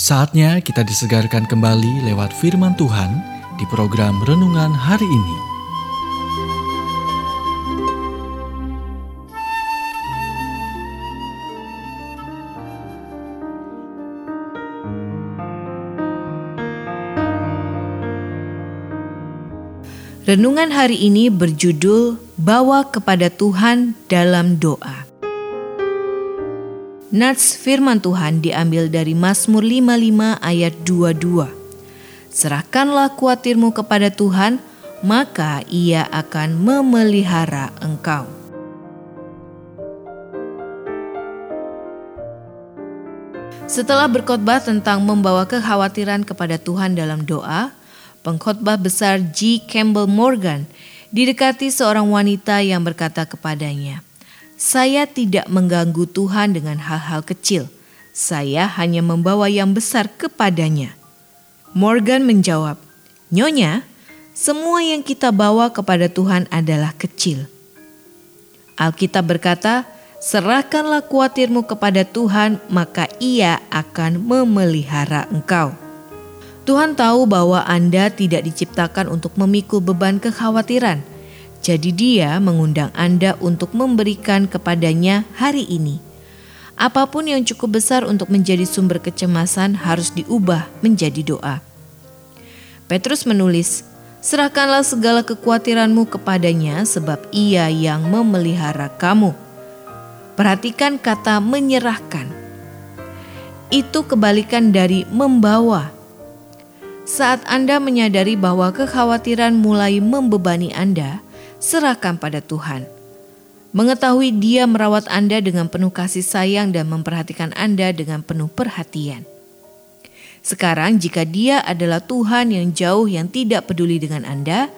Saatnya kita disegarkan kembali lewat firman Tuhan di program renungan hari ini. Renungan hari ini berjudul Bawa kepada Tuhan dalam doa. Nats firman Tuhan diambil dari Mazmur 55 ayat 22. Serahkanlah kuatirmu kepada Tuhan, maka ia akan memelihara engkau. Setelah berkhotbah tentang membawa kekhawatiran kepada Tuhan dalam doa, pengkhotbah besar G. Campbell Morgan didekati seorang wanita yang berkata kepadanya, saya tidak mengganggu Tuhan dengan hal-hal kecil. Saya hanya membawa yang besar kepadanya. Morgan menjawab, Nyonya, semua yang kita bawa kepada Tuhan adalah kecil. Alkitab berkata, serahkanlah kuatirmu kepada Tuhan, maka ia akan memelihara engkau. Tuhan tahu bahwa Anda tidak diciptakan untuk memikul beban kekhawatiran, jadi dia mengundang Anda untuk memberikan kepadanya hari ini. Apa pun yang cukup besar untuk menjadi sumber kecemasan harus diubah menjadi doa. Petrus menulis, Serahkanlah segala kekhawatiranmu kepadanya sebab ia yang memelihara kamu. Perhatikan kata menyerahkan. Itu kebalikan dari membawa. Saat Anda menyadari bahwa kekhawatiran mulai membebani Anda, serahkan pada Tuhan. Mengetahui Dia merawat Anda dengan penuh kasih sayang dan memperhatikan Anda dengan penuh perhatian. Sekarang, jika Dia adalah Tuhan yang jauh yang tidak peduli dengan Anda,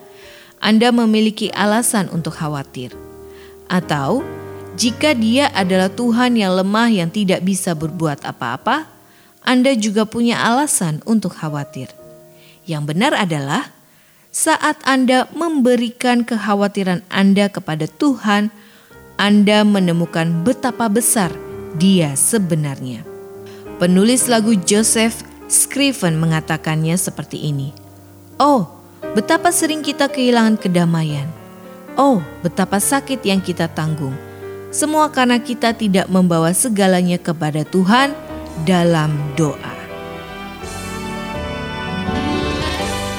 Anda memiliki alasan untuk khawatir, atau jika Dia adalah Tuhan yang lemah yang tidak bisa berbuat apa-apa, Anda juga punya alasan untuk khawatir. Yang benar adalah saat Anda memberikan kekhawatiran Anda kepada Tuhan, Anda menemukan betapa besar Dia sebenarnya. Penulis lagu Joseph Scriven mengatakannya seperti ini. Oh, betapa sering kita kehilangan kedamaian. Oh, betapa sakit yang kita tanggung. Semua karena kita tidak membawa segalanya kepada Tuhan dalam doa.